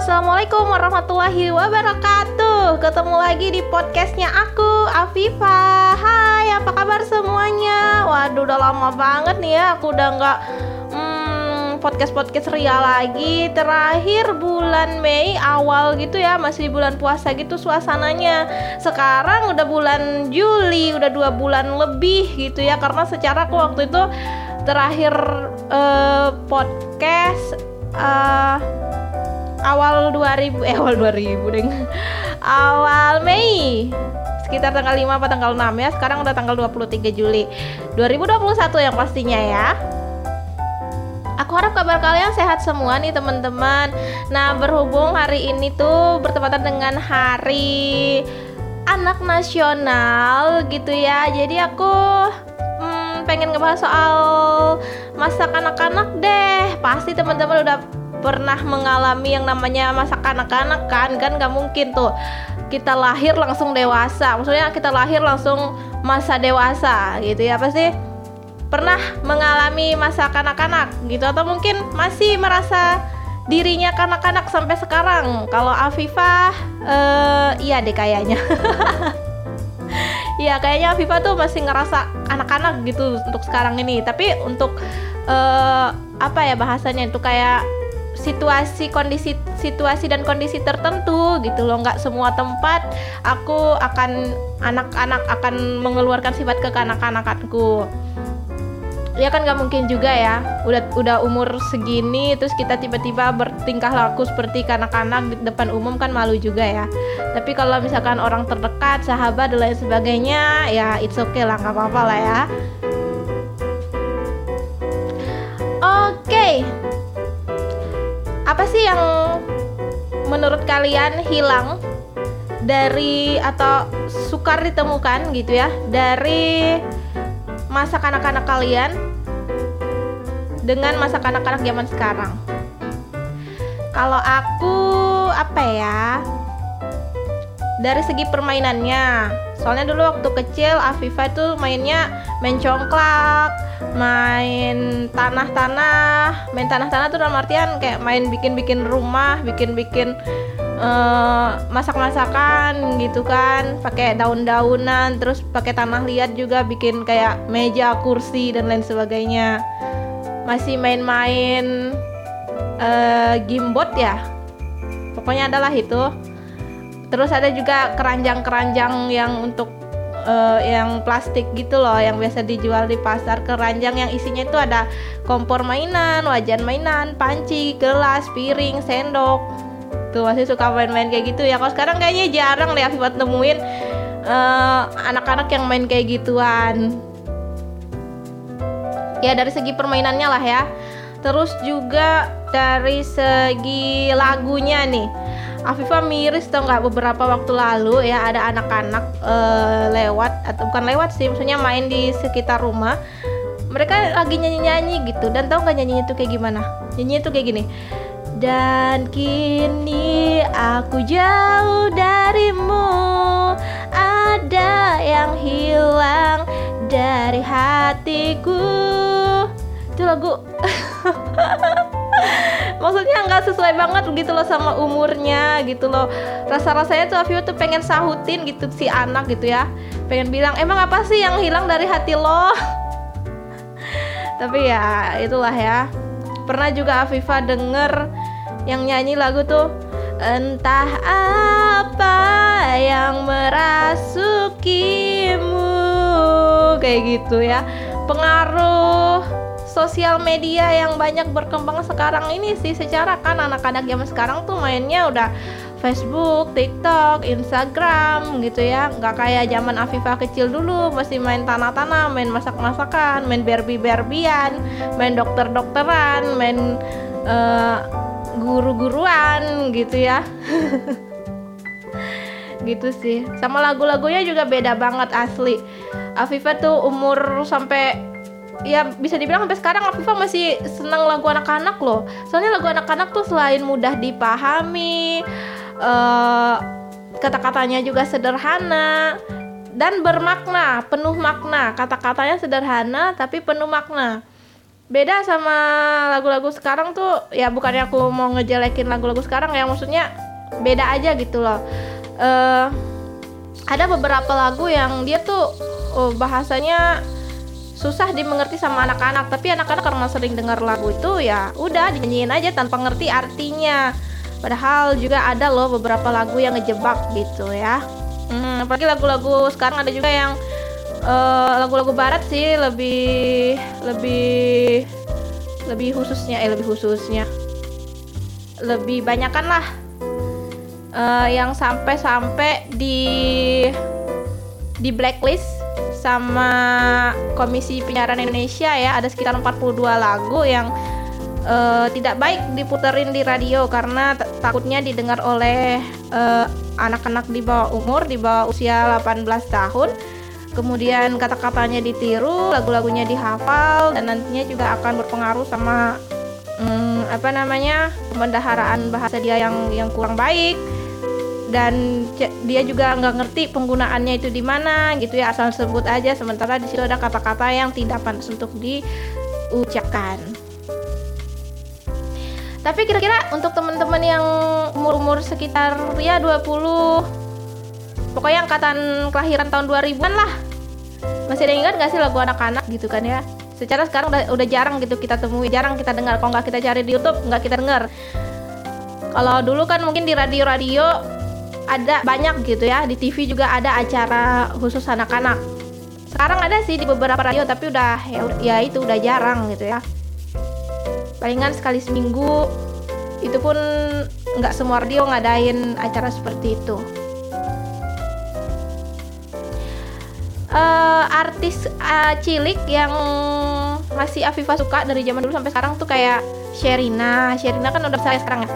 Assalamualaikum warahmatullahi wabarakatuh. Ketemu lagi di podcastnya aku, Afifa Hai, apa kabar semuanya? Waduh, udah lama banget nih ya Aku udah nggak hmm, podcast-podcast ria lagi. Terakhir bulan Mei awal gitu ya Masih bulan puasa gitu suasananya. Sekarang udah bulan Juli Udah dua bulan lebih gitu ya Karena secara aku waktu itu terakhir uh, podcast uh, awal 2000 eh awal 2000 deng. Awal Mei. Sekitar tanggal 5 apa tanggal 6 ya. Sekarang udah tanggal 23 Juli. 2021 yang pastinya ya. Aku harap kabar kalian sehat semua nih teman-teman. Nah berhubung hari ini tuh bertepatan dengan hari anak nasional gitu ya. Jadi aku hmm, pengen ngebahas soal masa kanak-kanak deh. Pasti teman-teman udah pernah mengalami yang namanya masa kanak-kanak kan? Kan nggak mungkin tuh. Kita lahir langsung dewasa. Maksudnya kita lahir langsung masa dewasa gitu ya. Pasti pernah mengalami masa kanak-kanak gitu? Atau mungkin masih merasa dirinya kanak-kanak sampai sekarang? Kalau Afifah uh, iya deh kayaknya. Iya kayaknya Afifah tuh masih ngerasa anak-anak gitu untuk sekarang ini. Tapi untuk uh, apa ya bahasanya? Itu kayak situasi kondisi situasi dan kondisi tertentu gitu loh. Nggak semua tempat aku akan anak-anak akan mengeluarkan sifat kekanak-kanakanku. Ya kan nggak mungkin juga ya. Udah udah umur segini terus kita tiba-tiba bertingkah laku seperti kanak-kanak di depan umum kan malu juga ya. Tapi kalau misalkan orang terdekat sahabat dan lain sebagainya ya it's okay lah nggak apa-apa lah ya apa sih yang menurut kalian hilang dari atau sukar ditemukan gitu ya dari masa kanak-kanak kalian dengan masa kanak-kanak zaman sekarang? Kalau aku apa ya? Dari segi permainannya, soalnya dulu waktu kecil Afifa tuh mainnya main congklak, main tanah-tanah. Main tanah-tanah tuh dalam artian kayak main bikin-bikin rumah bikin-bikin uh, masak-masakan gitu kan. Pakai daun-daunan terus pakai tanah liat juga bikin kayak meja kursi dan lain sebagainya. Masih main-main uh, gimbot ya. Pokoknya adalah itu terus ada juga keranjang-keranjang yang untuk uh, yang plastik gitu loh yang biasa dijual di pasar keranjang yang isinya itu ada kompor mainan, wajan mainan, panci, gelas, piring, sendok. Tuh masih suka main-main kayak gitu ya. Kalau sekarang kayaknya jarang deh buat nemuin uh, anak-anak yang main kayak gituan. Ya dari segi permainannya lah ya. Terus juga dari segi lagunya nih Afifa miris tau nggak? Beberapa waktu lalu ya ada anak-anak uh, lewat atau bukan lewat sih maksudnya main di sekitar rumah. Mereka lagi nyanyi-nyanyi gitu dan tau nggak nyanyinya tuh kayak gimana? Nyanyinya tuh kayak gini. Dan kini aku jauh darimu. Ada yang hilang dari hatiku. Itu lagu maksudnya nggak sesuai banget gitu loh sama umurnya gitu loh. Rasa-rasanya tuh Afio tuh pengen sahutin gitu si anak gitu ya. Pengen bilang emang apa sih yang hilang dari hati lo? Tapi ya itulah ya. Pernah juga Afifa denger yang nyanyi lagu tuh entah apa yang merasukimu kayak gitu ya. Pengaruh sosial media yang banyak berkembang sekarang ini sih. Secara kan anak-anak zaman sekarang tuh mainnya udah Facebook, TikTok, Instagram gitu ya. Nggak kayak zaman Afifah kecil dulu masih main tanah-tanah, main masak-masakan, main berbi-berbian, main dokter-dokteran, main uh, guru-guruan gitu ya. Gitu sih. Sama lagu-lagunya juga beda banget asli. Afifah tuh umur sampai ya bisa dibilang sampai sekarang Afifah masih senang lagu anak-anak loh. Soalnya lagu anak-anak tuh selain mudah dipahami uh, kata-katanya juga sederhana dan bermakna penuh makna. Kata-katanya sederhana tapi penuh makna. Beda sama lagu-lagu sekarang tuh ya bukannya aku mau ngejelekin lagu-lagu sekarang ya maksudnya beda aja gitu loh. Uh, ada beberapa lagu yang dia tuh uh, bahasanya susah dimengerti sama anak-anak tapi anak-anak karena sering dengar lagu itu ya udah dinyanyiin aja tanpa ngerti artinya. Padahal juga ada loh beberapa lagu yang ngejebak gitu ya. Hmm, apalagi lagu-lagu sekarang ada juga yang eh, lagu-lagu barat sih lebih lebih lebih khususnya eh lebih khususnya. Lebih banyakan lah uh, yang sampai-sampai di di blacklist sama Komisi Penyiaran Indonesia ya ada sekitar 42 lagu yang uh, tidak baik diputerin di radio karena takutnya didengar oleh anak-anak uh, di bawah umur di bawah usia 18 tahun. Kemudian kata-katanya ditiru, lagu-lagunya dihafal dan nantinya juga akan berpengaruh sama hmm, apa namanya pemendaharaan bahasa dia yang yang kurang baik dan dia juga nggak ngerti penggunaannya itu di mana gitu ya asal sebut aja. Sementara di situ ada kata-kata yang tidak pantas untuk diucapkan. Tapi kira-kira untuk teman-teman yang umur-umur sekitar ya 20 pokoknya angkatan kelahiran tahun 2000-an lah. Masih ada ingat gak sih lagu anak-anak gitu kan ya? Secara sekarang udah, udah jarang gitu kita temui jarang kita dengar. Kalau nggak kita cari di YouTube nggak kita dengar kalau dulu kan mungkin di radio-radio ada banyak gitu ya di TV juga ada acara khusus anak-anak sekarang ada sih di beberapa radio tapi udah ya, ya itu udah jarang gitu ya palingan sekali seminggu itu pun nggak semua radio ngadain acara seperti itu uh, artis uh, cilik yang masih Afifa suka dari zaman dulu sampai sekarang tuh kayak Sherina. Sherina kan udah saya sekarang ya.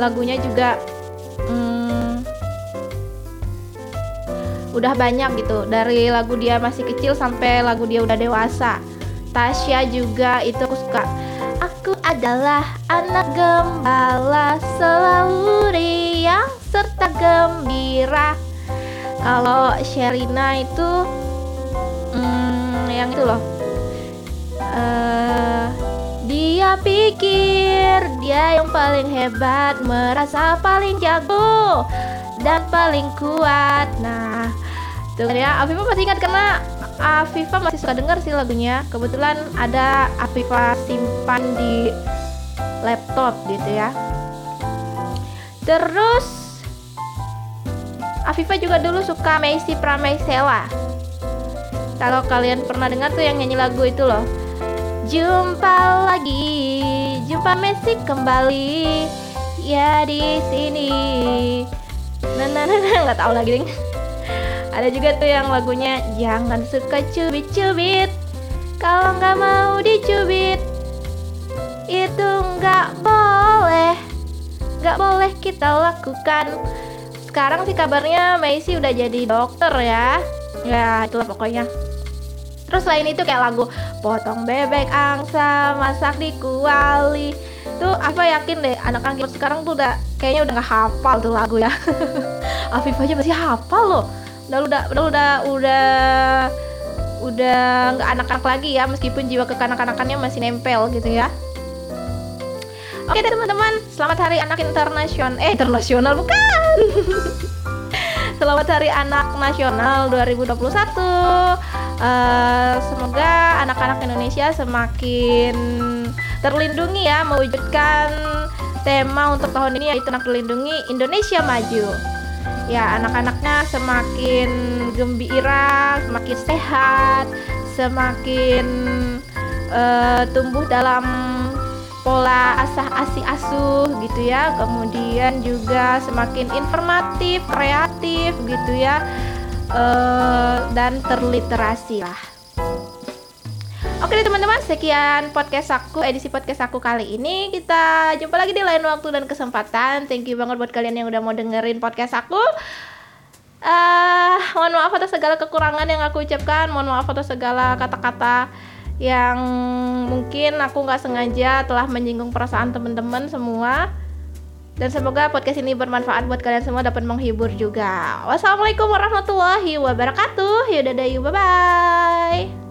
Lagunya juga udah banyak gitu. Dari lagu dia masih kecil sampai lagu dia udah dewasa. Tasya juga itu aku suka. Aku adalah anak gembala selalu riang serta gembira kalau Sherina itu hmm, yang itu loh uh, dia pikir dia yang paling hebat merasa paling jago dan paling kuat nah tuh ya Afifa masih ingat karena Afifa masih suka denger sih lagunya kebetulan ada Afifa simpan di laptop gitu ya terus Afifa juga dulu suka Macy Pramesela. Kalau kalian pernah dengar tuh yang nyanyi lagu itu loh. Jumpa lagi, jumpa Messi kembali. Ya di sini. Nggak tahu lagi ding. Ada juga tuh yang lagunya jangan suka cubit-cubit. Kalau nggak mau dicubit, itu nggak boleh. Nggak boleh kita lakukan sekarang sih kabarnya Macy udah jadi dokter ya ya itulah pokoknya terus selain itu kayak lagu potong bebek angsa masak di kuali tuh apa yakin deh anak-anak sekarang tuh udah kayaknya udah nggak hafal tuh lagu ya Afif aja masih hafal loh udah udah udah udah udah udah nggak anak-anak lagi ya meskipun jiwa kekanak-kanakannya masih nempel gitu ya Oke deh teman-teman, selamat Hari Anak Internasional. Eh, internasional bukan. selamat Hari Anak Nasional 2021. Uh, eh, semoga anak-anak Indonesia semakin terlindungi ya mewujudkan tema untuk tahun ini yaitu anak terlindungi Indonesia maju. Ya, anak-anaknya semakin gembira, semakin sehat, semakin uh, tumbuh dalam pola asah asih asuh gitu ya. Kemudian juga semakin informatif kreatif gitu ya. Uh, dan terliterasi lah Oke deh teman-teman, sekian podcast aku, edisi podcast aku kali ini. Kita jumpa lagi di lain waktu dan kesempatan. Thank you banget buat kalian yang udah mau dengerin podcast aku. Uh, mohon maaf atas segala kekurangan yang aku ucapkan. Mohon maaf atas segala kata-kata yang mungkin aku nggak sengaja telah menyinggung perasaan teman-teman semua dan semoga podcast ini bermanfaat buat kalian semua dapat menghibur juga. Wassalamualaikum warahmatullahi wabarakatuh. Yaudah deh, bye bye.